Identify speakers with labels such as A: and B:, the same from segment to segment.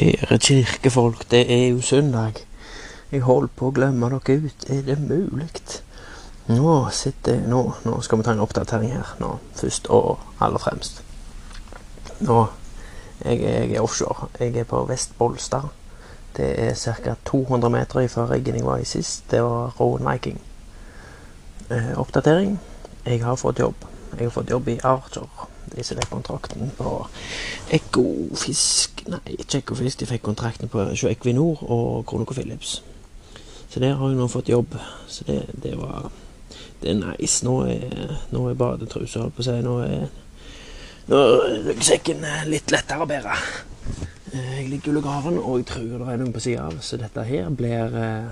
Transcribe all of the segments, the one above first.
A: Kjære kirkefolk, det er jo søndag. Jeg holdt på å glemme dere ut. Er det mulig? Nå sitter nå, nå skal vi ta en oppdatering her nå, først og aller fremst. Nå jeg, jeg er offshore. Jeg er på Vest Bolstad. Det er ca. 200 meter fra riggen jeg var i sist. Det var Rowan Viking. Eh, oppdatering. Jeg har fått jobb. Jeg har fått jobb i Archer. Som fikk kontrakten på Ekofisk Nei, ikke Ekofisk. De fikk kontrakten på Equinor og ConocoPhillips. Så der har jeg nå fått jobb. Så det, det var Det er nice. Nå er, nå er badetrusa, holdt på å si. Nå er, nå er ryggsekken litt lettere å bære. Jeg ligger i lugaren, og jeg tror det er noen på sida av, så dette her blir eh,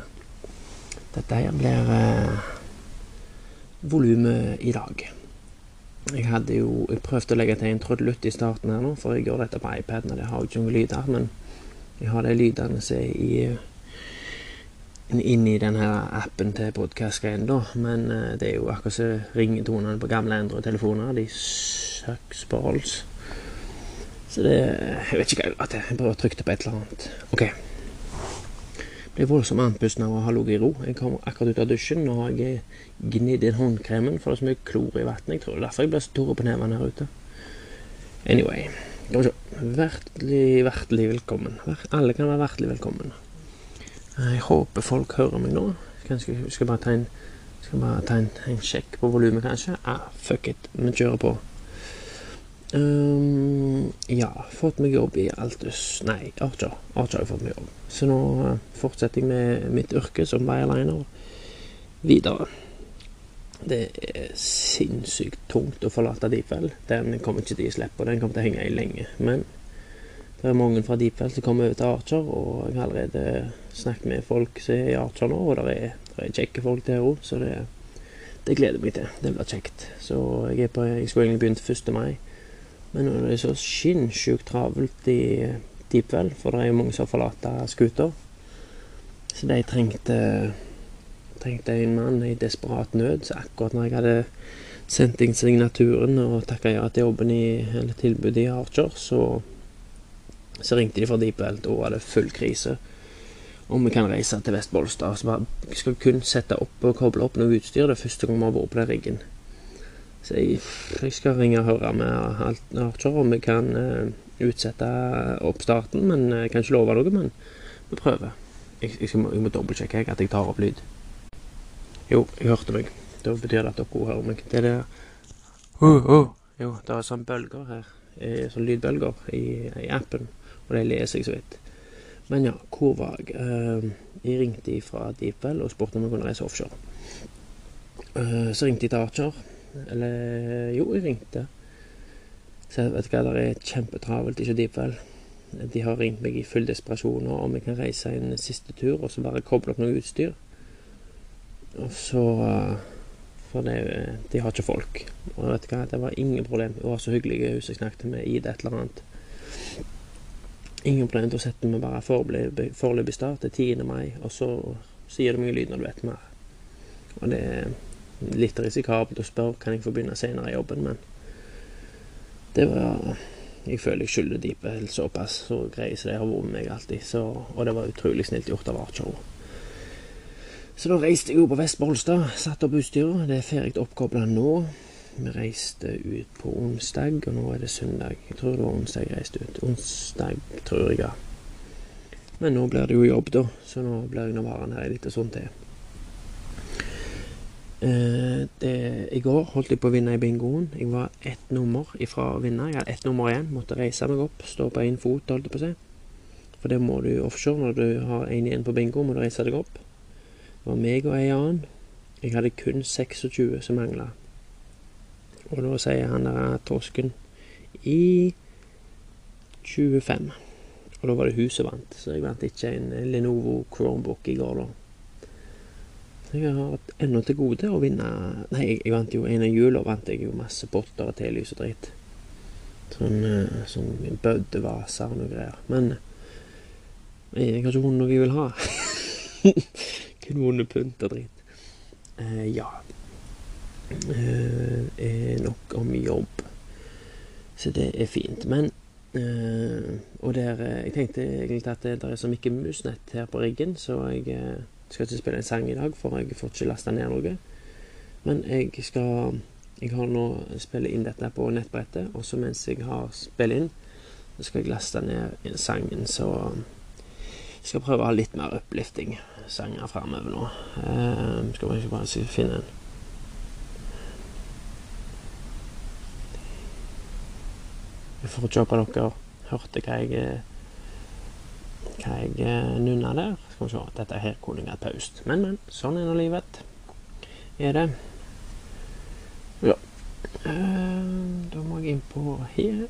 A: Dette her blir eh, volumet i dag. Jeg hadde jo jeg prøvde å legge til en trudelutt i starten her nå, for jeg gjør dette på iPaden, og det har jo ikke noen lyder. Men jeg har de lydene som er i inni denne appen til podkast-greien, da. Men uh, det er jo akkurat som ringetonene på gamle Android-telefoner. De sucks balls. Så det Jeg vet ikke hva jeg la. Jeg bare trykte på et eller annet. OK. Ble voldsomt andpusten av å ha ligget i ro. Jeg kom akkurat ut av dusjen. Har jeg gnidd inn håndkremen, for det er så mye klor i vannet. Jeg tror det er derfor jeg blir så tørr på nevene her ute. Anyway. Skal vi se. Vertelig, vertelig velkommen. Alle kan være vertelig velkommen. Jeg håper folk hører meg nå. Kanskje jeg skal bare ta en, bare ta en, en sjekk på volumet, kanskje. Ah, fuck it. Vi kjører på. Um, ja, fått meg jobb i Altus Nei, Archer. Archer har jeg fått meg jobb. Så nå uh, fortsetter jeg med mitt yrke som veiliner videre. Det er sinnssykt tungt å forlate Deepwell. Den kommer ikke til å slippe, og den kommer til å henge i lenge. Men det er mange fra Deepwell som kommer over til Archer, og jeg har allerede snakket med folk som er i Archer nå, og det er, er kjekke folk der òg, så det, det gleder meg til. Det blir kjekt. Så jeg, på, jeg skulle egentlig begynt 1. mai. Men nå er det så sinnssykt travelt i Deepwell, for det er jo mange som har forlatt skuter. Så de trengte, trengte en mann i desperat nød. Så akkurat når jeg hadde sendt inn signaturen og takka ja til jobben i, eller tilbudet i Archer, så, så ringte de fra Deepwell. Da var det full krise. Om vi kan reise til Vest-Bolstad. Så vi skal kun sette opp og koble opp noe utstyr. Det første gang vi har vært på den riggen. Så jeg, jeg, skal ringe og høre med Archer om vi kan uh, utsette oppstarten. Men jeg kan ikke love noe, men vi prøver. Jeg, jeg, skal, jeg må dobbeltsjekke at jeg tar opp lyd. Jo, jeg hørte meg. Da betyr det at dere hører meg. Det er det uh, uh. Jo, det er sånne bølger her. Sånne lydbølger i, i appen. Og de leser jeg så vidt. Men ja, hvor var jeg? Uh, jeg ringte fra Deepwell og spurte om jeg kunne reise offshore. Uh, så ringte jeg til Archer. Eller jo, jeg ringte. Så jeg vet hva, det er kjempetravelt ikke Deepwell. De har ringt meg i full desperasjon om jeg kan reise en siste tur og så bare koble opp noe utstyr. Og så For det, de har ikke folk. Og vet du hva, det var ingen problem. Hun var så hyggelig, hun som jeg snakket med, i det et eller annet. Ingen problem. Da setter vi bare foreløpig start til 10. mai, og så sier du mye lyd når du vet mer. Og det er litt risikabelt å spørre kan jeg få begynne senere i jobben, men det var Jeg føler jeg skylder Deepwell såpass så greie som de har vært med meg alltid, så, og det var utrolig snilt gjort av Archo. Så da reiste jeg jo på Vest-Bolstad, satte opp utstyret. Det er ferdig oppkobla nå. Vi reiste ut på onsdag, og nå er det søndag. Jeg tror det var onsdag jeg reiste ut. Onsdag, tror jeg, ja. Men nå blir det jo jobb, da, så nå blir jeg nå værende her litt sånn til. Eh, det, I går holdt jeg på å vinne i bingoen. Jeg var ett nummer ifra å vinne. Jeg hadde ett nummer igjen. Måtte reise meg opp, stå på én fot, holdt jeg på å si. For det må du offshore når du har én igjen på bingo, må du reise deg opp. Det var meg og ei annen. Jeg hadde kun 26 som mangla. Og da sier han der torsken i 25. Og da var det hun som vant, så jeg vant ikke en Lenovo Chromebook i går, da. Jeg har ennå til gode å vinne Nei, jeg vant jo en av jula vant jeg jo masse potter og telys og dritt. Sånn, sånn bøddevaser og noe greier. Men jeg har ikke vunnet noe jeg vil ha. Kun vunnet pynt og dritt. Eh, ja. Eh, nok om jobb. Så det er fint. Men Eh, og der eh, Jeg tenkte egentlig at det, der er så mye musnett her på riggen, så jeg eh, skal ikke spille en sang i dag, for jeg får ikke lasta ned noe. Men jeg skal Jeg har nå spille inn dette på nettbrettet, og så mens jeg har spilt inn, så skal jeg laste ned sangen, så jeg skal prøve å ha litt mer uplifting sanger framover nå. Uh, skal vi ikke bare finne en Jeg får ikke håpe dere hørte hva jeg hva jeg eh, nunna der. Skal vi se. Dette her kunne jeg hatt paust. Men, men. Sånn er nå livet. Er det. Ja. Uh, da må jeg inn på her.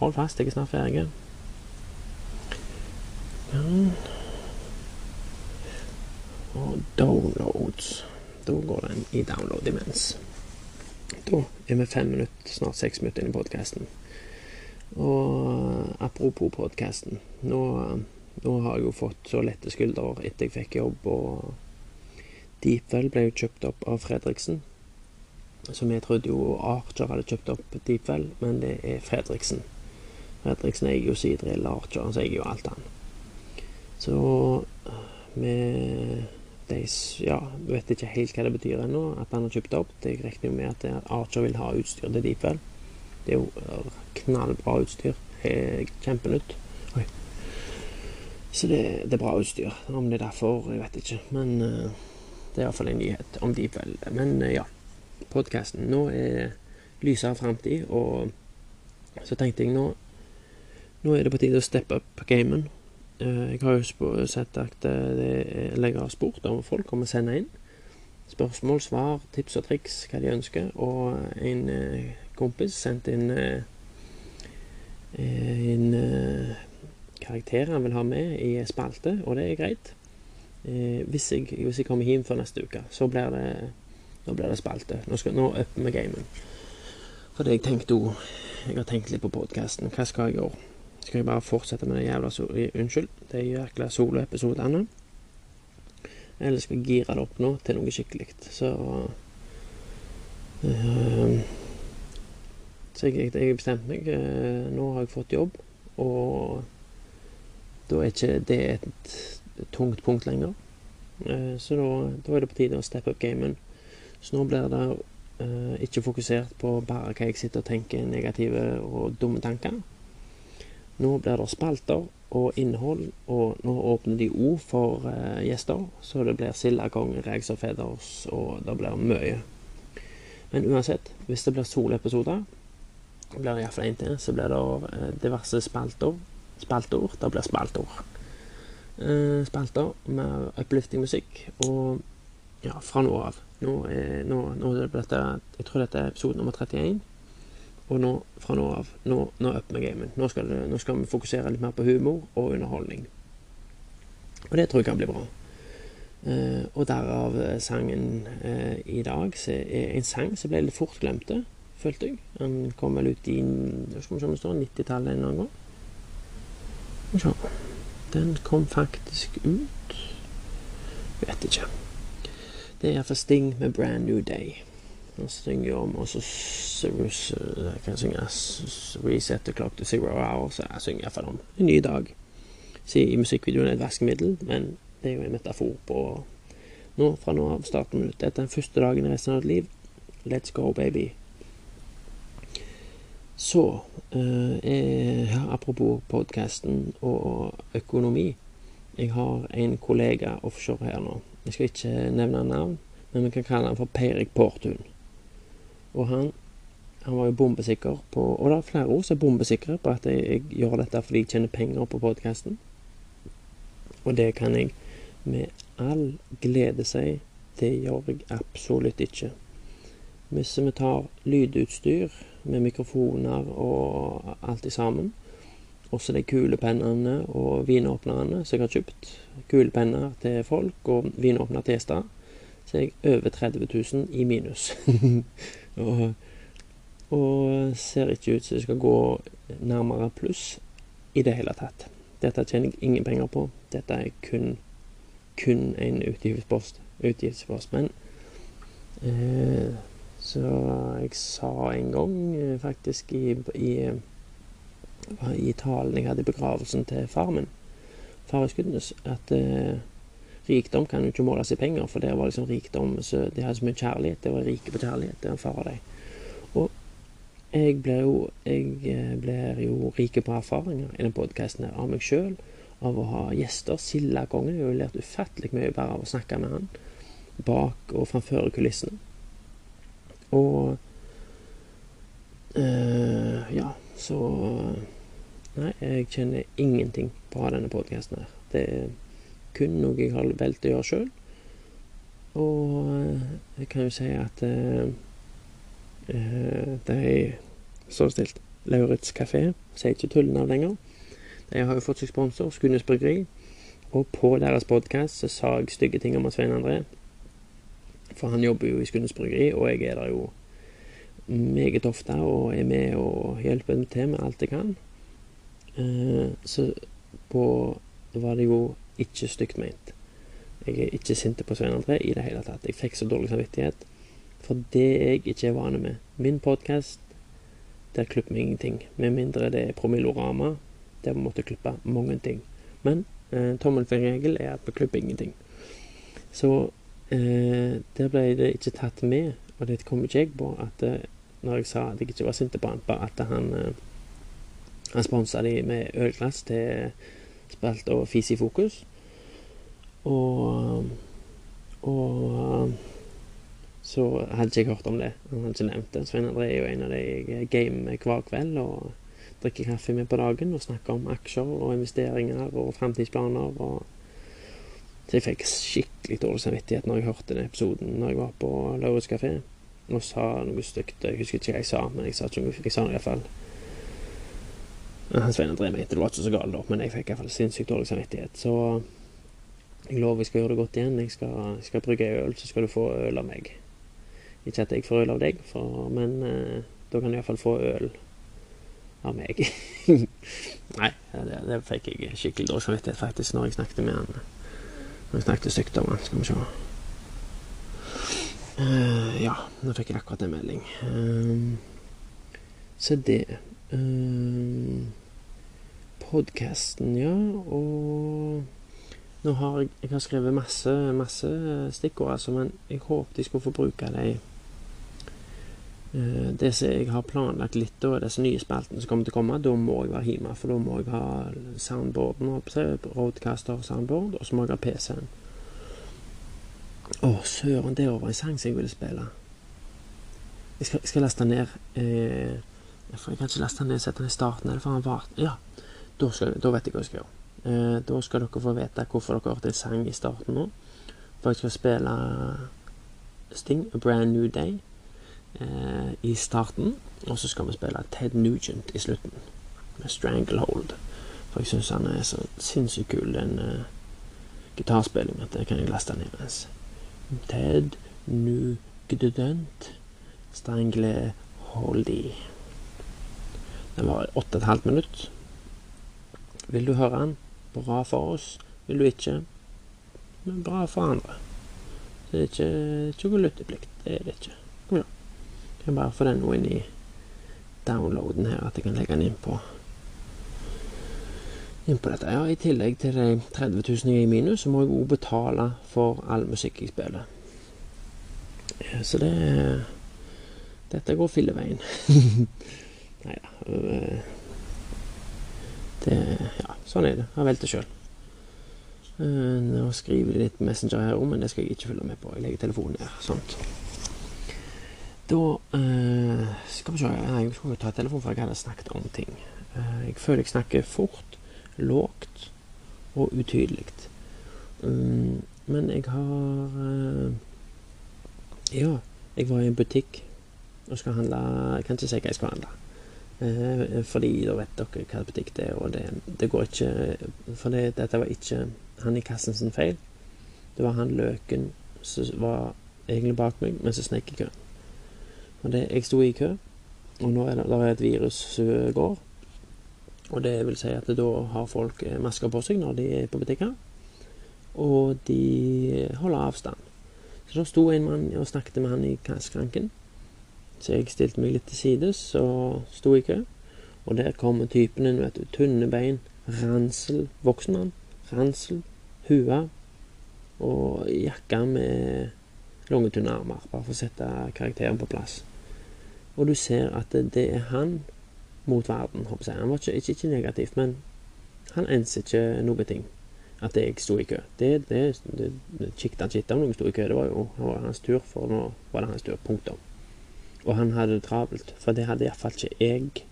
A: Hold fast, jeg er snart ferdig. Og downloads. Da går den i download imens. Da er vi fem minutter, snart seks minutter inn i podkasten. Og apropos podkasten. Nå, nå, har jeg jo fått så lette skuldre etter jeg fikk jobb, og Deepwell ble jo kjøpt opp av Fredriksen. Så vi trodde jo Archer hadde kjøpt opp Deepwell, men det er Fredriksen. Fredriksen eier jo Sidrill Archer, så eier jo alt han. Så vi de, ja, vet ikke helt hva det betyr ennå, at han har kjøpt opp. Jeg regner jo med at Archer vil ha utstyr til Deepwell. Det er jo knallbra utstyr. Kjempenytt. Oi. Så det, det, er bra utstyr. Om det er derfor, jeg vet ikke. Men uh, det er iallfall en nyhet om de vel. Men uh, ja, podkasten. Nå er lysere framtid, og så tenkte jeg nå Nå er det på tide å steppe opp gamen. Uh, jeg har jo sett at det, eller jeg har spurt om folk kommer sende inn spørsmål, svar, tips og triks, hva de ønsker. Og en kompis sendte inn eh, en eh, karakter han vil ha med i spalte, og det er greit. Eh, hvis, jeg, hvis jeg kommer hjem før neste uke, så blir det, blir det spalte. Nå, skal, nå øpper vi gamen. For det jeg tenkte jo Jeg har tenkt litt på podkasten. Hva skal jeg gjøre? Skal jeg bare fortsette med det jævla so Unnskyld, de jækla soloepisodene? Eller skal jeg gire det opp nå til noe skikkelig? Så øh, så jeg, jeg bestemte meg. Eh, nå har jeg fått jobb, og da er ikke det et tungt punkt lenger. Eh, så da, da er det på tide å steppe opp gamen. Så nå blir det uh, ikke fokusert på bare hva jeg sitter og tenker negative og dumme tanker. Nå blir det spalter og innhold, og nå åpner de ord for uh, gjester. Så det blir sildakong, Rags og Feathers, og det blir mye. Men uansett, hvis det blir solepisoder, blir det iallfall én til. Så blir det eh, diverse spalter. Spaltord. Det blir spalteord. Eh, spalter med uplifting musikk. Og ja, fra nå av. Nå er, nå, nå er dette Jeg tror dette er episode nummer 31. Og nå, fra nå av, nå, nå up med gamen. Nå skal, det, nå skal vi fokusere litt mer på humor og underholdning. Og det tror jeg kan bli bra. Eh, og derav sangen eh, i dag, som er en sang som ble litt fort glemte følte jeg. Den kom vel ut i skal vi se om det står 90-tallet en eller annen gang. Den kom faktisk ut Vet ikke. Det er iallfall Sting med 'Brand New Day'. Han synger om og så kan jeg synge 'Reset the Clock to Zero Hour'. Så jeg synger iallfall om en ny dag. Si, I musikkvideoen er et vaskemiddel, men det er jo en metafor på nå, fra nå av starten ut. Dette er den første dagen i resten av ditt liv. Let's go, baby. Så eh, Apropos podkasten og økonomi. Jeg har en kollega offshore her nå. Jeg skal ikke nevne navn, men vi kan kalle han for Peirik Portun. Og han, han var jo bombesikker på Og det er flere ord som er bombesikre på at jeg, jeg, gjør dette fordi jeg tjener penger på podkasten. Og det kan jeg med all glede si. Det gjør jeg absolutt ikke. Hvis vi tar lydutstyr med mikrofoner og alt i sammen, også de kulepennene og vinåpnerne som jeg har kjøpt, kulepenner til folk og vinåpner til gjester, så er jeg over 30 000 i minus. og, og, ser ikke ut som det skal gå nærmere pluss i det hele tatt. Dette tjener jeg ingen penger på. Dette er kun, kun en utgiftspost. utgiftspost. Men eh, så jeg sa en gang, eh, faktisk, i, i, i talen jeg hadde i begravelsen til far min, far Skudenes, at eh, rikdom kan jo ikke måles i penger, for det var liksom rikdom så De hadde så mye kjærlighet. Det var rike på kjærlighet, det var far og de. Og jeg blir jo, blir jo rike på erfaringer i den podkasten av meg sjøl. Av å ha gjester. Sildakongen. Jeg har jo lært ufattelig mye bare av å snakke med han. Bak og framfor kulissene. Og øh, Ja, så Nei, jeg kjenner ingenting på denne podkasten her. Det er kun noe jeg har valgt å gjøre sjøl. Og jeg kan jo si at uh, er så stilt. Lauritz kafé. Sier ikke tullenavn lenger. De har jo fått seg sponsor, Skunes bryggeri. Og på deres podkast sa jeg stygge ting om Svein André. For han jobber jo i Skundes bryggeri, og jeg er der jo meget ofte og er med og hjelper til med alt jeg kan. Eh, så på var det jo ikke stygt ment. Jeg er ikke sint på Svein André i det hele tatt. Jeg fikk så dårlig samvittighet for det jeg ikke er vane med. Min podkast, der klipper vi ingenting. Med mindre det er promillorama, der vi måtte klippe mange ting. Men eh, tommelfingerregel er at vi klipper ingenting. Så eh, der ble det ikke tatt med, og det kom ikke jeg på, at eh, når jeg sa at jeg ikke var sint på han, bare at han eh, han sponsa de med ølglass til Spalt og Fis i fokus. Og Og så hadde ikke jeg hørt om det. Han hadde ikke nevnt det. Svein André er jo en av de jeg gamer hver kveld og drikker kaffe med på dagen og snakker om aksjer og investeringer og framtidsplaner. Og så jeg fikk skikkelig dårlig samvittighet når jeg hørte den episoden når jeg var på Lauritz kafé og sa noe stygt. Jeg husker ikke hva jeg sa, men jeg sa, ikke, jeg sa det iallfall. Svein André mente det var ikke så galt, da, men jeg fikk iallfall sinnssykt dårlig samvittighet. Så jeg lover jeg skal gjøre det godt igjen. Jeg skal, jeg skal brygge øl, så skal du få øl av meg. Ikke at jeg får øl av deg, for, men eh, da kan du iallfall få øl av meg. Nei, det, det, fikk jeg skikkelig dårlig samvittighet faktisk når jeg snakket med han. Jeg snakket stygt om han. Skal vi se. Uh, ja, nå fikk jeg akkurat en melding. Uh, så det uh, Podkasten, ja. Og nå har jeg, jeg har skrevet masse, masse stikkord, altså, men jeg håpet jeg skulle få bruke dem Det som jeg har planlagt litt, og disse nye spaltene som kommer til å komme, da må jeg være hjemme. For da må jeg ha soundboarden, oppe, roadcaster og soundboard, og så må jeg ha PC-en. Å, søren, det var en sang som jeg ville spille. Jeg skal, jeg skal laste ned eh, jeg kan ikke laste ned sette den i starten. Eller for han var Ja, da, skal, da, vet jeg hva jeg skal gjøre. Eh, da skal dere få vite hvorfor dere hørte en sang i starten nå. For jeg skal spille Sting, A Brand New Day, eh, i starten. Og så skal vi spille Ted Nugent i slutten, med Stranglehold. For jeg syns han er så sinnssykt kul, den eh, gitarspillingen, det kan jeg laste ned mens. Ted Nugent Strangleholdy. Den var åtte og et halvt minutt. Vil du høre den? Bra for oss. Vil du ikke? Men bra for andre. Det er ikke, ikke lytteplikt. Det er det ikke. Kan bare få den nå inn i downloaden her, at jeg kan legge den inn på inn på dette. Ja, I tillegg til de 30 000 jeg er i minus, så må jeg òg betale for all musikk jeg spiller. Så det Dette går filleveien. Nei da. Øh, det Ja, sånn er det. Har valgt det sjøl. Øh, nå skriver de litt Messenger her òg, men det skal jeg ikke følge med på. Jeg legger telefonen her. Sånt. Da uh, Skal vi se Jeg skulle ta telefonen, for jeg hadde snakket om ting. Uh, jeg føler jeg snakker fort, lågt og utydelig. Um, men jeg har uh, Ja, jeg var i en butikk og skal handle Jeg kan ikke si hva jeg skal handle. Uh, fordi da vet dere hva butikk det er, og det, det går ikke For det, dette var ikke han i kassen sin feil. Det var han Løken som var egentlig bak meg, men så snek i køen. Og det, jeg sto i kø, og nå er det, det er et virus som går. Og det vil si at da har folk masker på seg når de er på butikker. Og de holder avstand. Så da sto en mann og snakket med han i kasskranken. Så jeg stilte meg litt til sides og sto i kø. Og der kommer typen inn. Tynne bein, ransel, voksen mann, ransel, hue og jakke med lange, tynne armer. Bare for å sette karakteren på plass. Og du ser at det er han mot verden, jeg. Han var ikke, ikke, ikke negativt, men han enser ikke noe ting. At jeg sto i kø. Det, det, det, det kikket han ikke om noen sto i kø. Det var jo det var hans tur, for nå var det hans tur. Punktum. Og han hadde det travelt, for det hadde iallfall ikke jeg.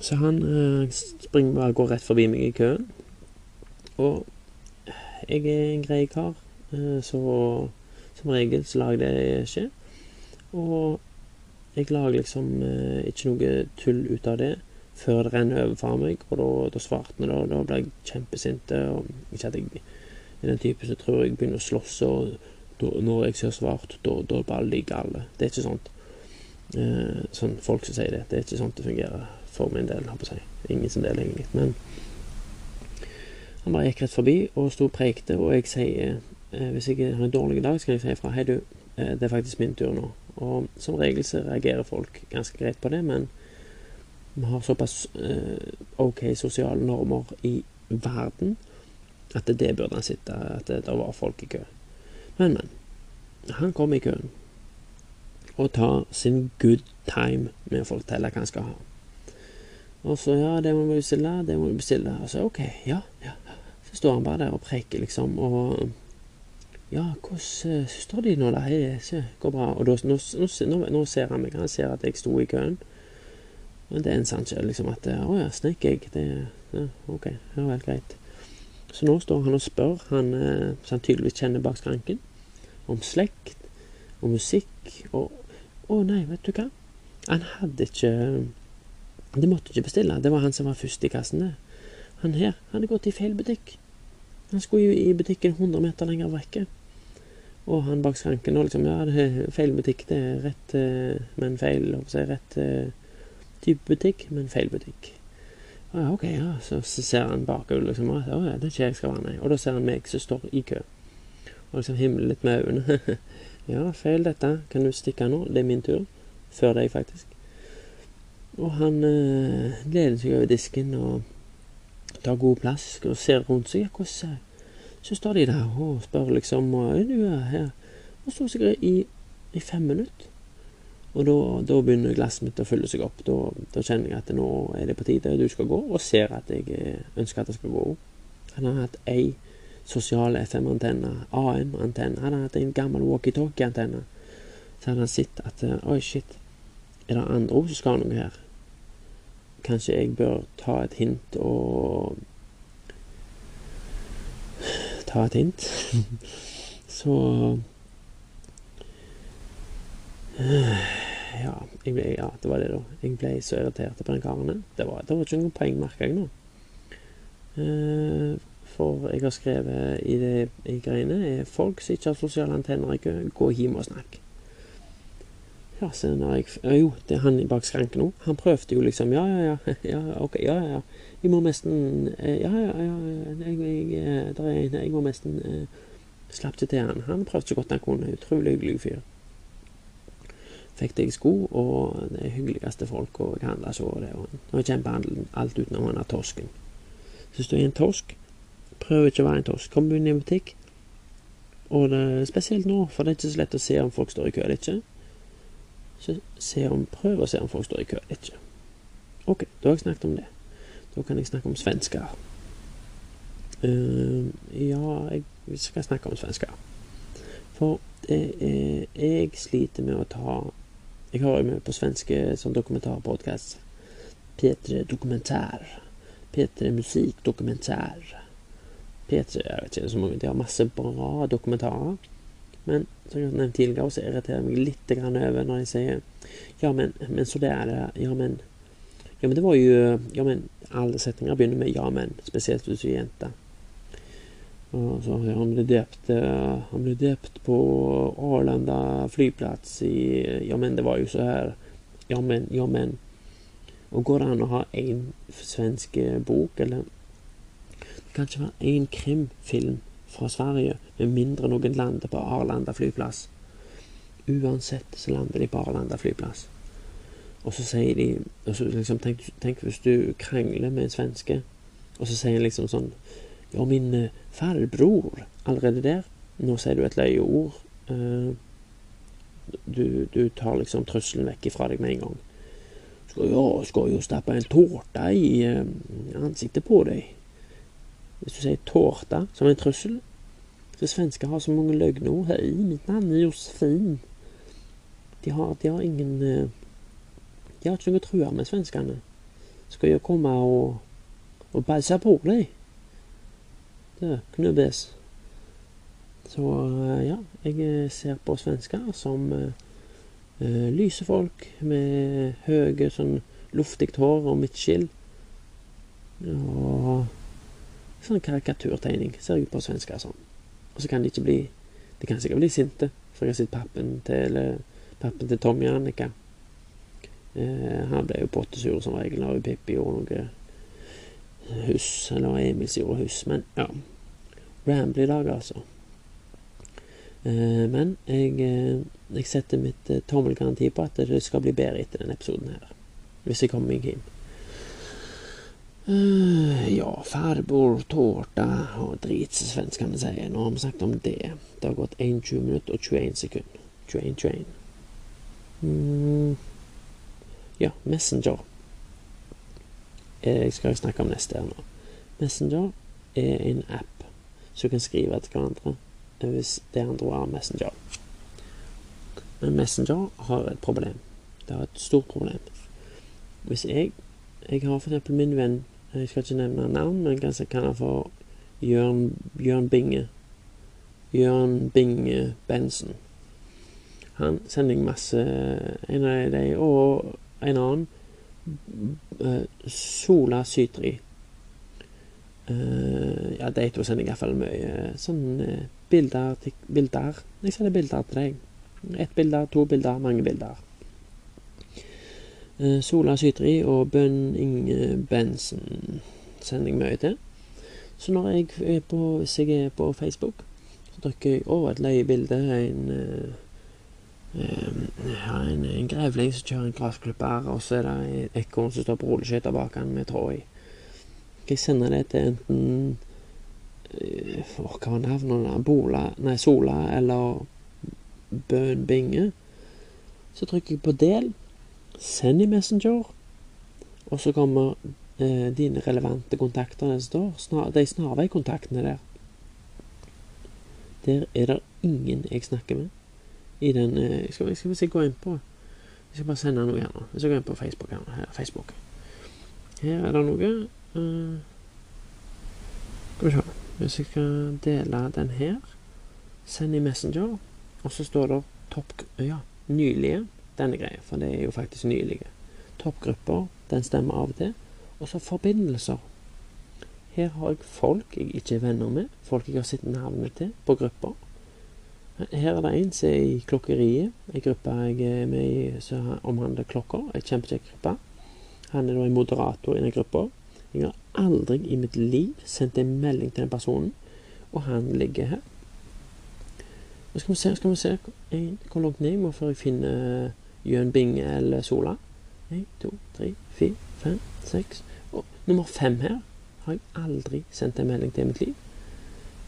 A: Så han eh, springer bare går rett forbi meg i køen. Og jeg er en grei kar, eh, så som regel så lar jeg det skje. Og jeg lager liksom eh, ikke noe tull ut av det før det renner over for meg, og da, da svartner det, og da blir jeg kjempesint. Og ikke at jeg er den typen som tror jeg begynner å slåss, og da, når jeg ser svart, da, da bare ligger alle. Det er ikke sånt. Eh, sånn folk som sier det. Det er ikke sånn det fungerer for min del, holdt på å. Ingen sin del, egentlig. Men han bare gikk rett forbi og sto og preikte, og jeg sier eh, hvis jeg har en dårlig dag, så kan jeg si ifra. Hei, du, eh, det er faktisk min tur nå. Og som regel så reagerer folk ganske greit på det, men vi har såpass eh, OK sosiale normer i verden at det burde han sitte At det, det var folk i kø. Men, men. Han kom i køen og tar sin good time med å fortelle hva han skal ha. Og så ja, det må vi bestille, det må vi bestille. Og så OK, ja, ja. Så står han bare der og preker, liksom, og ja, hvordan uh, står de nå, da? Hei, Det går bra. Og da, nå, nå, nå, ser han meg. Han ser at jeg sto i køen. Men det er en ikke. liksom at Å ja, snek jeg. Det ja, OK, ja vel, greit. Så nå står han og spør, han uh, som han tydeligvis kjenner bak skranken, om slekt, og musikk og Å nei, vet du hva? Han hadde ikke Det måtte ikke bestille. Det var han som var først i kassen, det. Han her hadde gått i feil butikk. Han skulle jo i butikken 100 meter lenger vekke. Og han bak skranken og liksom Ja, det er feil butikk. Det er rett, eh, men feil. Si, rett eh, type butikk, men feil butikk. Ja, OK, ja. Så, så ser han bakover liksom. Å ja, det er ikke jeg skal være, nei. Og da ser han meg som står i kø. Og liksom himler litt med øynene. ja, feil dette. Kan du stikke nå? Det er min tur. Før deg, faktisk. Og han øh, gleder seg over disken og tar god plass og ser rundt seg. Hvordan så står de der og spør liksom og er du her? Og står sikkert i, i fem minutter. Og da, da, begynner glasset mitt å fylle seg opp. Da, da, kjenner jeg at nå er det på tide du skal gå, og ser at jeg eh, ønsker at det skal gå. Han har hatt ei sosial FM-antenne, AM-antenne. Han har hatt en gammel walkietalkie-antenne. Så hadde han sett at eh, oi, shit, er det andre som skal ha noe her? Kanskje jeg bør ta et hint og ta et hint. så ja, ble, ja, det var det, da. Jeg ble så irritert på den karen. Det var, det var ikke noen poeng, merka jeg nå. Uh, for jeg har skrevet i, det, i greiene er folk som ikke har sosiale antenner, ikke gå hjem og snakk. Ja, så når jeg Jo, det er han bak skranken nå. Han prøvde jo liksom Ja, ja, ja. ja ok, ja, ja. Jeg må nesten eh, Ja, ja, ja. Jeg, jeg, eh, der er en Jeg må nesten eh, slapp til han. Han prøvde så godt han kunne. Utrolig hyggelig fyr. Fikk deg sko og det hyggeligste folk, og jeg handla så det. Og jeg kjempehandel alt utenom han er torsken. Syns du er en torsk, prøv ikke å være en torsk. Kom inn i butikk, og det, spesielt nå, for det er ikke så lett å se om folk står i kø eller ikke. Så se om, prøv å se om folk står i kø eller ikke. Ok, da har jeg snakket om det. Da kan jeg snakke om svensker. Uh, ja, jeg skal snakke om svensker. For er, jeg sliter med å ta Jeg hører jo med på svenske sånn dokumentarpodkast. P3 Dokumentær. P3 Musikkdokumentær. P3 jeg vet ikke, så mange, De har masse bra dokumentarer. Men som jeg har tidligere, så irriterer jeg meg litt over når de sier Ja, men, men så det er det. Ja, men Ja, men det var jo Ja, men alle setninger begynner med ja, men. Spesielt hvis du er jente. Og så, ja, han ble døpt eh, Han ble døpt på Arlanda flyplass i Ja, men det var jo så her. Ja, men, ja, men. Og går det an å ha én svensk bok, eller Det kan ikke én krimfilm fra Sverige, med mindre noen lander på Arlanda flyplass. Uansett så lander de på Arlanda flyplass. Og så sier de og så liksom, tenk, tenk hvis du krangler med en svenske, og så sier han liksom sånn Ja, min eh, farbror Allerede der. Nå sier du et løyeord. Uh, du, du tar liksom trusselen vekk ifra deg med en gang. Skal jo, skal jo stappe en tårte i uh, ansiktet på deg. Hvis du sier tårta som en trussel Så svensker har så mange løgnord. Hei, mitt navn Josefin. De har, de har ingen uh, De har ikke noe å true med, svenskene. Skal jo komme og, og bæsje på deg. Det knubbes. Så ja, jeg ser på svensker som uh, lyse folk med høye, sånn luftig hår og midtskill. Og sånn karikaturtegning ser ut på svensker sånn. Og så kan de ikke bli De kan sikkert bli sinte, for jeg har sett pappen til eller, pappen til Tommy Annika. Eh, han ble jo pottesur som regel når Pippi gjorde noe huss, eller Emil gjorde huss. Men ja. Ramble i dag, altså. Eh, men jeg, uh, jeg, setter mitt tommelgaranti på at det skal bli bedre etter denne episoden her. Hvis jeg kommer meg hjem. Ja, farbror, tårta og drit, som svenskene si Nå har vi snakket om det. Det har gått 21 minutter og 21 sekunder. 21, 21. Mm. Ja, Messenger. Jeg skal snakke om neste her nå. Messenger er en app som kan skrive til hverandre hvis det andre var Messenger. Men Messenger har et problem. Det har et stort problem. Hvis jeg Jeg har eksempel min venn Jeg skal ikke nevne navn, men kanskje kan jeg for Jørn, Jørn Binge. Jørn Binge Bensen. Han sender jeg masse En av de og en annen. Sola Sytri. Uh, ja, de to sender jeg iallfall mye sånne uh, bilder, bilder. Jeg sender bilder til deg. Ett bilde, to bilder, mange bilder. Uh, Sola Sytri og Bønn Inge Bensen sender jeg mye til. Så når jeg er på, hvis jeg er på Facebook, så trykker jeg over et leiebilde. En, ja, en, en grevling som kjører en gressklipper, og så er det et ekorn som står på rulleskøyter bak han med tråd i. Jeg sender det til enten hva var navnet? Bola, nei, Sola eller Bøn Binge. Så trykker jeg på del, send i Messenger, og så kommer eh, dine relevante kontakter der år. Snar, de snarveikontaktene der. Der er det ingen jeg snakker med. I den eh, skal, vi, skal se gå inn på Jeg skal bare sende noe her nå. Jeg går inn på Facebook. Her, her, Facebook. her er det noe. Uh, skal vi se. Hvis jeg skal dele den her, send i Messenger, og så står det topp... Ja, nylige. Denne greia, for det er jo faktisk nylige. Toppgrupper, den stemmer av og til. Og så forbindelser. Her har jeg folk jeg ikke er venner med, folk jeg har sett navnet til på grupper. Her er det en som er i klokkeriet, ei gruppe jeg er med i som omhandler klokker. Ei kjempekjekk gruppe. Han er da en moderator i den gruppa. Jeg har aldri i mitt liv sendt en melding til den personen, og han ligger her. Nå skal vi se, skal vi se hvor langt ned jeg må før jeg finner Jøn Binge eller Sola. Én, to, tre, fire, fem, seks Og nummer fem her har jeg aldri sendt en melding til i mitt liv.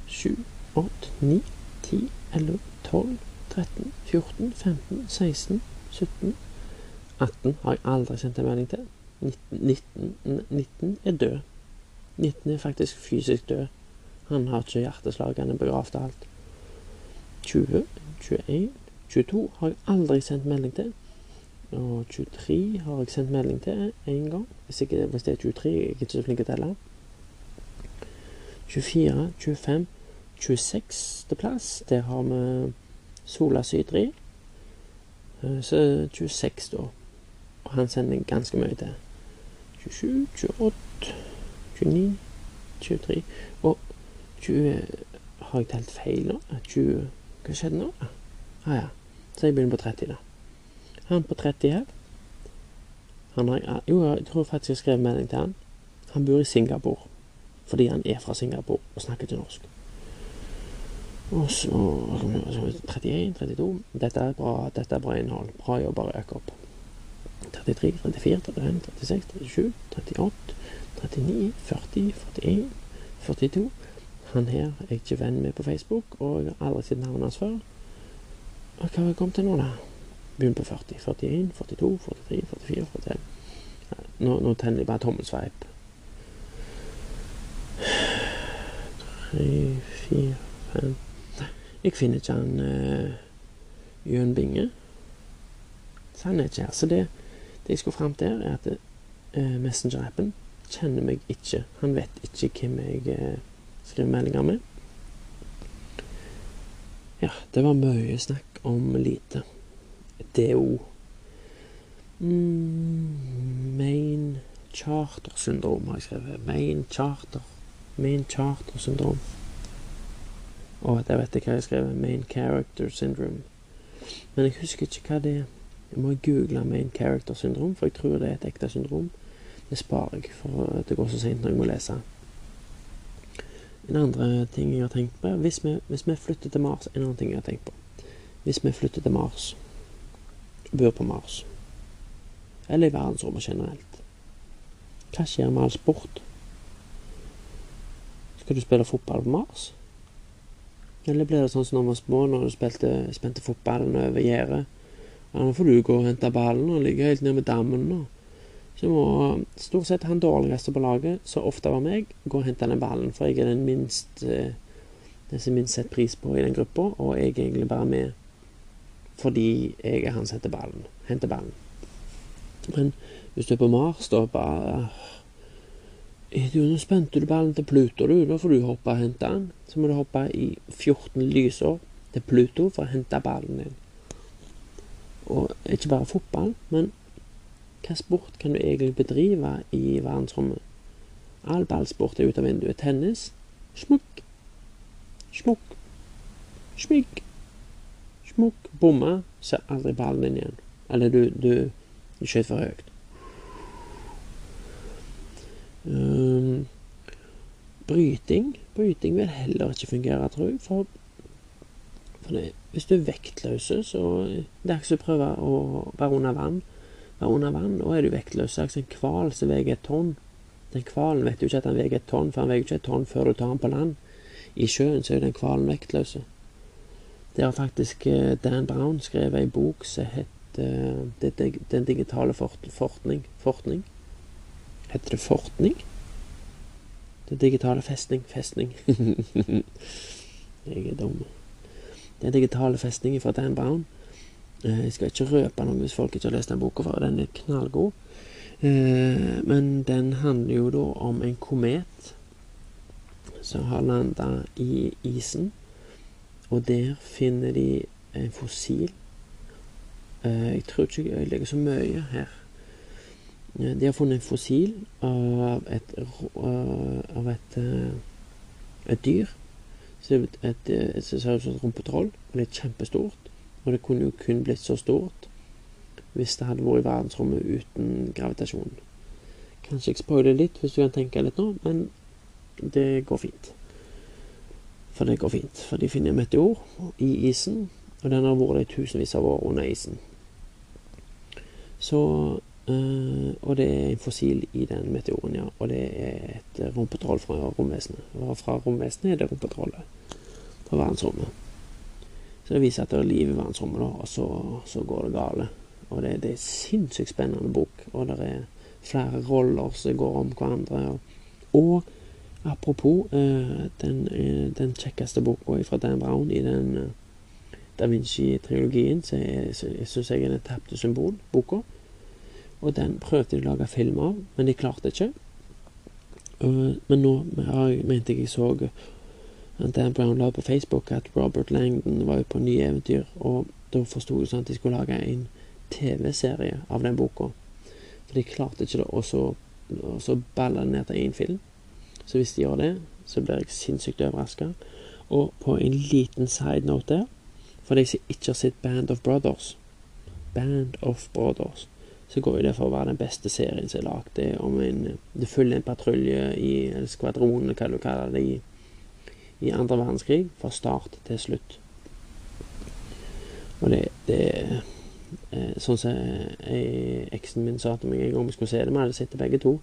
A: Sju, åtte, ni, ti, elleve, tolv, 13, 14, 15, 16, 17 18 har jeg aldri sendt en melding til. 19, 19, er død. 19 er faktisk fysisk død. Han har ikke hjerteslag, han er begravd og alt. 20, 21, 22 har jeg aldri sendt melding til. Og 23 har jeg sendt melding til én gang. Hvis, jeg, hvis det er 23, jeg er ikke så flink til å telle. 24, 25, 26. plass. Der har vi Sola Sydri. Eh, så 26, da. Og han sender ganske mye til. 27, 28, 29, 23 Og 20 Har jeg telt feil nå? 20 Hva skjedde nå? Ah ja. Så jeg begynner på 30, da. Han på 30 her han har, Jo, jeg tror faktisk jeg skrev melding til han. Han bor i Singapore. Fordi han er fra Singapore og snakker ikke norsk. Og så 31, 32 Dette er bra, dette er bra innhold. Bra jobba, opp. 33, 34, 35, 36, 37, 38, 39, 40, 41, 42. Han her er ikke venn med på Facebook, og jeg har aldri sett navnet hans før. Og hva har jeg kommet til nå, da? Begynner på 40. 41, 42, 43, 44, 45. Nå, nå tenner jeg bare tommelsveip. Tre, fire, fem Jeg finner ikke han uh, Jøn Binge. Så han er ikke her. Så det, det jeg skulle fram til, er at uh, Messenger-appen kjenner meg ikke. Han vet ikke hvem jeg uh, skriver meldinger med. Ja, det var mye snakk om lite. DO. Mm, main charter syndrom har jeg skrevet. Main charter. Main charter syndrom. Og der vet jeg hva jeg har skrevet. Main character syndrome. Men jeg husker ikke hva det er. Jeg må google main character syndrom, for jeg tror det er et ekte syndrom. Det sparer jeg, for det går så seint når jeg må lese. En andre ting jeg har tenkt på hvis vi, hvis vi flytter til Mars En annen ting jeg har tenkt på. Hvis vi flytter til Mars, bor på Mars, eller i verdensrommet generelt, hva skjer med all sport? Skal du spille fotball på Mars? Eller blir det sånn som da vi var små, når du spilte, spente fotballen over gjerdet? Ja, nå får du gå og hente ballen og ligge helt nede med dammen. Og. Så må stort sett han dårligste på laget, så ofte var meg, gå og hente den ballen. For jeg er den minst eh, den som minst setter pris på i den gruppa, og jeg er egentlig bare med fordi jeg er han som henter ballen. Henter ballen. Men hvis du er på Mars, da bare du, Nå spente du ballen til Pluto, du. Nå får du hoppe og hente den. Så må du hoppe i 14 lysår til Pluto for å hente ballen din. Og ikke bare fotball, men hva sport kan du egentlig bedrive i verdensrommet? All ballsport er ute av vinduet. Tennis smukk. Smukk. Smykk. Smukk. Bomma. Ser aldri ballen din igjen. Eller du, du, du skjøt for høyt. Um, bryting Bryting vil heller ikke fungere, tror jeg. For, for det, hvis du er vektløs, så det er ikke så å prøve å være under vann. Være under vann, Da er du vektløs. Altså en hval som veier et tonn. Den hvalen vet jo ikke at han veier et tonn, for han veier ikke et tonn før du tar den på land. I sjøen så er den hvalen vektløs. Det har faktisk eh, Dan Brown skrevet ei bok som heter eh, Den digitale fortning. Fortning. Heter det fortning? Den digitale festning. Festning. Jeg er dum. Den digitale festningen fra Dan Brown. Eh, jeg skal ikke røpe noe hvis folk ikke har lest den boka, for den er knallgod. Men den handler jo da om en komet som har landa i isen. Og der finner de en fossil. Jeg tror ikke jeg legger så mye her. De har funnet en fossil av et, av et, et dyr. Som ser ut som et rumpetroll. Og det er kjempestort. Og det kunne jo kun blitt så stort hvis det hadde vært i verdensrommet uten gravitasjon. Kanskje jeg spoiler litt hvis du kan tenke litt nå, men det går fint. For det går fint. For de finner en meteor i isen, og den har vært i tusenvis av år under isen. Så øh, Og det er en fossil i den meteoren, ja. Og det er et rumpetroll fra romvesenet. Og fra romvesenet er det rumpetrollet fra verdensrommet. Så det viser at det er liv i verdensrommet, da, og så, så går det gale. Og det, det er sinnssykt spennende bok, og det er flere roller som går om hverandre. Og, og apropos eh, den, eh, den kjekkeste boka fra Dan Brown i den eh, Da Vinci-trilogien, så, syns jeg er Den tapte symbol-boka. Og den prøvde de å lage film av, men de klarte ikke. Men nå mente jeg jeg så Dan Brown la på Facebook at Robert Langdon var på nye eventyr, og da forsto jeg sånn at de skulle lage en TV-serie av den boka. For de klarte ikke det, og så, og så balla det ned til én film. Så hvis de gjør det, så blir jeg sinnssykt overraska. Og på en liten side note der, for de som ikke har sett Band of Brothers Band of Brothers så går jo det for å være den beste serien som er lagd. Det om en Det følger en patrulje i eller skvadron, hva du kaller det, i, i andre verdenskrig, fra start til slutt. Og det, det eh, Sånn som eh, eksen min sa til meg en gang vi skulle se det. Vi hadde sett det begge to.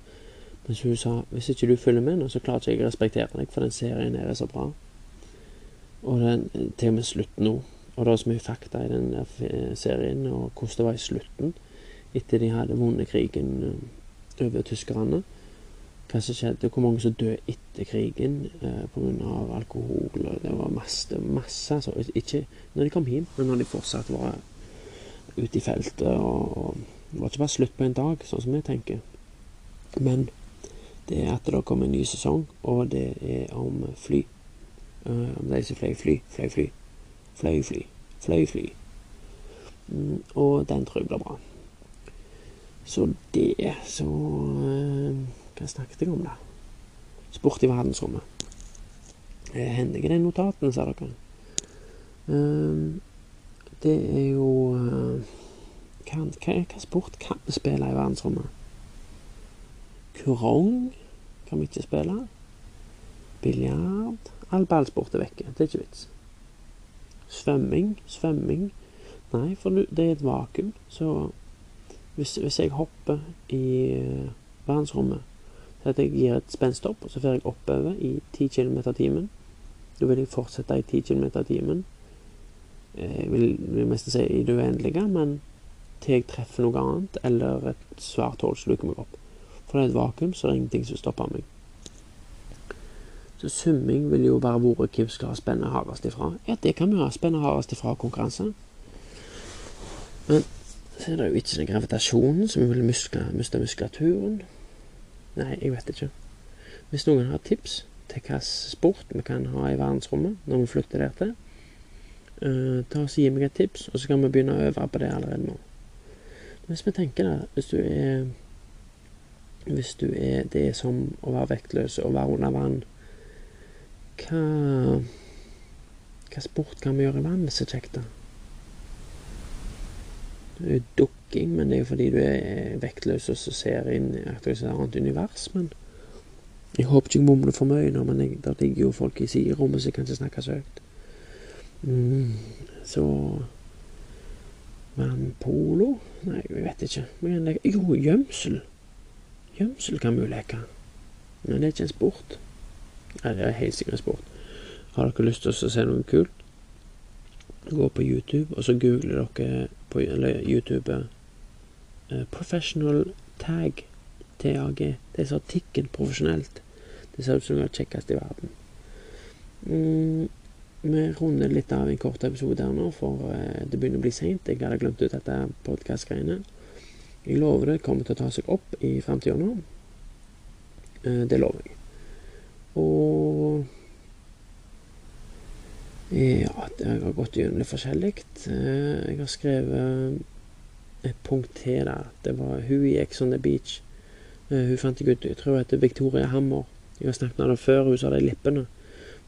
A: Men hun sa hvis ikke du følger med nå, så klarer ikke jeg å respektere deg, for den serien her er så bra. Og den, til og med slutten nå. Og det er så mye fakta i den serien, og hvordan det var i slutten, etter de hadde vunnet krigen eh, over tyskerne. Hva som skjedde, hvor mange som døde etter krigen eh, pga. alkohol. og Det var masse, masse altså, Ikke når de kom hjem, men når de fortsatt var ute i feltet. Og, og Det var ikke bare slutt på en dag, sånn som vi tenker. Men det er at det kommer en ny sesong, og det er om fly. Uh, om de som fløy fly, fløy fly, fløy fly, fløy fly. Mm, og den tror jeg blir bra. Så det Så uh, Hva snakket jeg om, da? Sport i verdensrommet. Uh, Hender ikke de notatene, sa dere? Det er jo hva, hva, sport kan vi spille i verdensrommet? Kurong kan vi ikke spille. Biljard All ballsport er vekke. Det er ikke vits. Svømming Svømming Nei, for det er et vakuum. Så hvis, hvis jeg hopper i uh, verdensrommet så at jeg gir et spensthopp, og så får jeg oppover i 10 km i timen Da vil jeg fortsette i 10 km i timen. Jeg vil, vil mest si i det uendelige, men til jeg treffer noe annet, eller et svart hull sluker meg opp. For det er et vakuum, så det er ingenting som stopper meg. Så summing vil jo bare være hvem skal spenne hardest ifra. Ja, det kan vi ha. Spenne hardest ifra konkurranse. Men så er det jo ikke den gravitasjonen som vil muskle, miste muskulaturen. Nei, jeg vet ikke. Hvis noen har tips til hvilken sport vi kan ha i verdensrommet når vi flytter der til, uh, ta oss gi meg et tips, og så kan vi begynne å øve på det allerede nå. Hvis vi tenker da, hvis du er Hvis du er det som å være vektløs og være under vann Hva Hva sport kan vi gjøre i vannet er kjekt, da? Det er dukking, men det er jo fordi du er vektløs og så ser inn i et annet univers. Men jeg håper ikke jeg mumler for mye nå, men jeg, der ligger jo folk i siderommet, så jeg kan ikke snakke så. Mm, så Vannpolo? Nei, jeg vet ikke. Men, Jo, gjemsel. Gjemsel kan vi jo leke. Men det er ikke en sport. Nei, det er helt sikkert en sport. Har dere lyst til å se noe kult? Gå på YouTube, og så googler dere på YouTube uh, Professional Tag. TAG. Det er så tikken profesjonelt. Det ser ut som det er kjekkest i verden. Mm, vi runder litt av en kort episode her nå, for uh, det begynner å bli seint. Jeg hadde glemt ut dette podkast-greiene. Jeg lover det kommer til å ta seg opp i framtida nå. Uh, det lover jeg. Og ja, jeg har gått gjennom litt forskjellig. Uh, jeg har skrevet et punkt til der. Det var hun i Ex on the Beach. hun fant jeg ut Jeg tror hun heter Victoria Hammer. Jeg har snakket med henne før. Hun sa de lippene.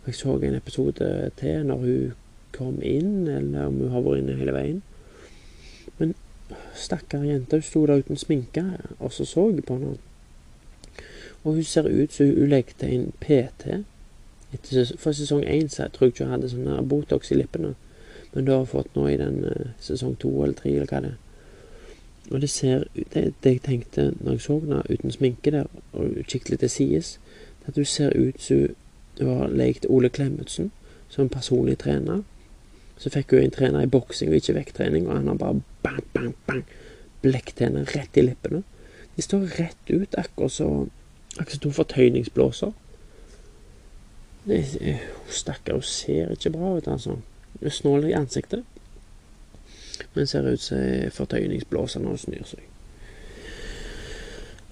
A: Jeg så en episode til når hun kom inn, eller om hun har vært inne hele veien. Men stakkar jente, hun sto der uten sminke, og så så jeg på henne. Og hun ser ut som hun lekte en PT. Etter, for sesong én tror jeg ikke hun hadde sånn Botox i lippene. Men du har fått nå i den uh, sesong to eller tre, eller hva det er. Og det ser det, det jeg tenkte når jeg så henne uten sminke der, og kikket litt til sides, at hun ser ut som hun har lekt Ole Klemetsen som personlig trener. Så fikk hun en trener i boksing og ikke vekttrening, og han har bare bang, bang, bang Blekktenner rett i lippene. De står rett ut, akkurat som to fortøyningsblåser. Stakkar, hun ser ikke bra ut, altså. Hun er snål i ansiktet. Men ser ut som fortøyningsblåser når hun snur seg.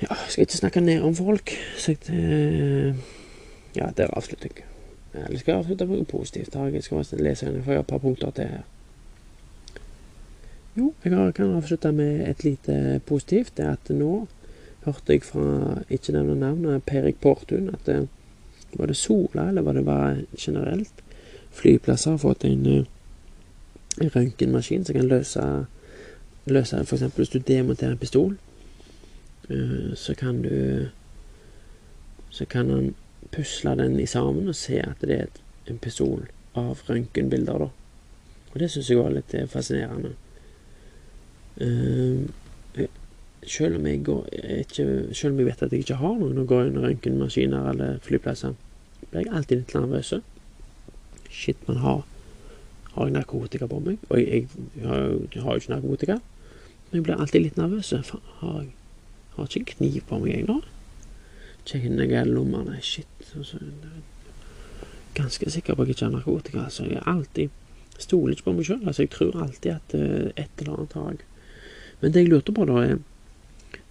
A: Ja, skal ikke snakke ned om folk, så jeg Ja, der avslutter jeg. Eller skal jeg avslutte med noe positivt? Jeg skal bare lese igjen, for jeg har et par punkter til her. Jo, jeg kan avslutte med et lite positivt. Det er at nå hørte jeg fra ikke nevne navnet, Perik Portun, at det, var det Sola, eller var det bare generelt, flyplasser har fått en, en røntgenmaskin som kan løse, løse F.eks. hvis du demonterer en pistol, så kan du Så kan han pusle den i sammen og se at det er en pistol av røntgenbilder, da. Og det syns jeg var litt fascinerende. Uh, selv om jeg går ikke, Selv om jeg vet at jeg ikke har noen å gå inn røntgenmaskiner eller flyplasser, blir jeg alltid litt nervøs. Shit, man har Har jeg narkotika på meg? Og jeg, jeg, har jo ikke narkotika. Men jeg blir alltid litt nervøs. Har jeg har ikke kniv på meg, jeg, nå? Kjenner jeg lommene. Shit. Ganske sikker på at jeg ikke har narkotika. Altså, jeg alltid stoler ikke på meg sjøl. Altså, jeg tror alltid at uh, et eller annet har. Men det jeg lurte på, da, er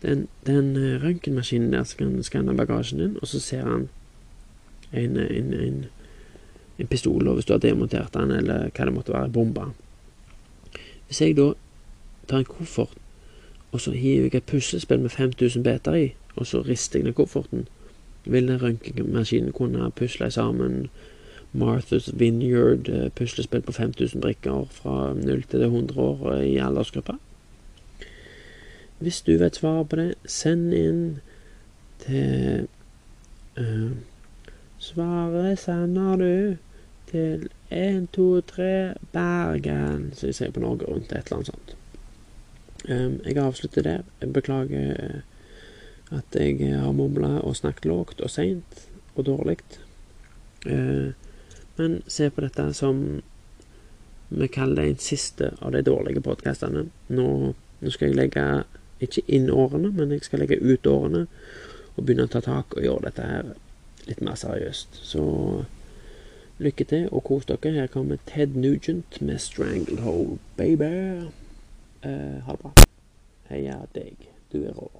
A: den, den uh, røntgenmaskinen der som kan skanne bagasjen din, og så ser han en, en, en, en pistol, og hvis du har demontert den, eller hva det måtte være, bomba. Hvis jeg da tar en koffert, og så hiver jeg et puslespill med 5000 beter i, og så rister jeg ned kofferten, vil den røntgenmaskinen kunne pusle sammen Marthas Vineyard eh, puslespill på 5000 brikker fra 0 til 100 år i aldersgruppa? Hvis du vet svaret på det, send inn til uh, Svaret sender du til 123 Bergen, som vi sier på Norge Rundt, et eller annet sånt. Um, jeg avslutter der. Jeg beklager eh, at jeg har mumla og snakket lågt og seint og dårlig. Uh, men se på dette som vi kaller det en siste av de dårlige podkastene. Nå, nå, skal jeg legge ikke inn årene, men jeg skal legge ut årene og begynne å ta tak og gjøre dette her litt mer seriøst. Så lykke til, og kos dere. Her kommer Ted Nugent med 'Stranglehold Baby'. Eh, ha det bra. Heia deg. Du er rå.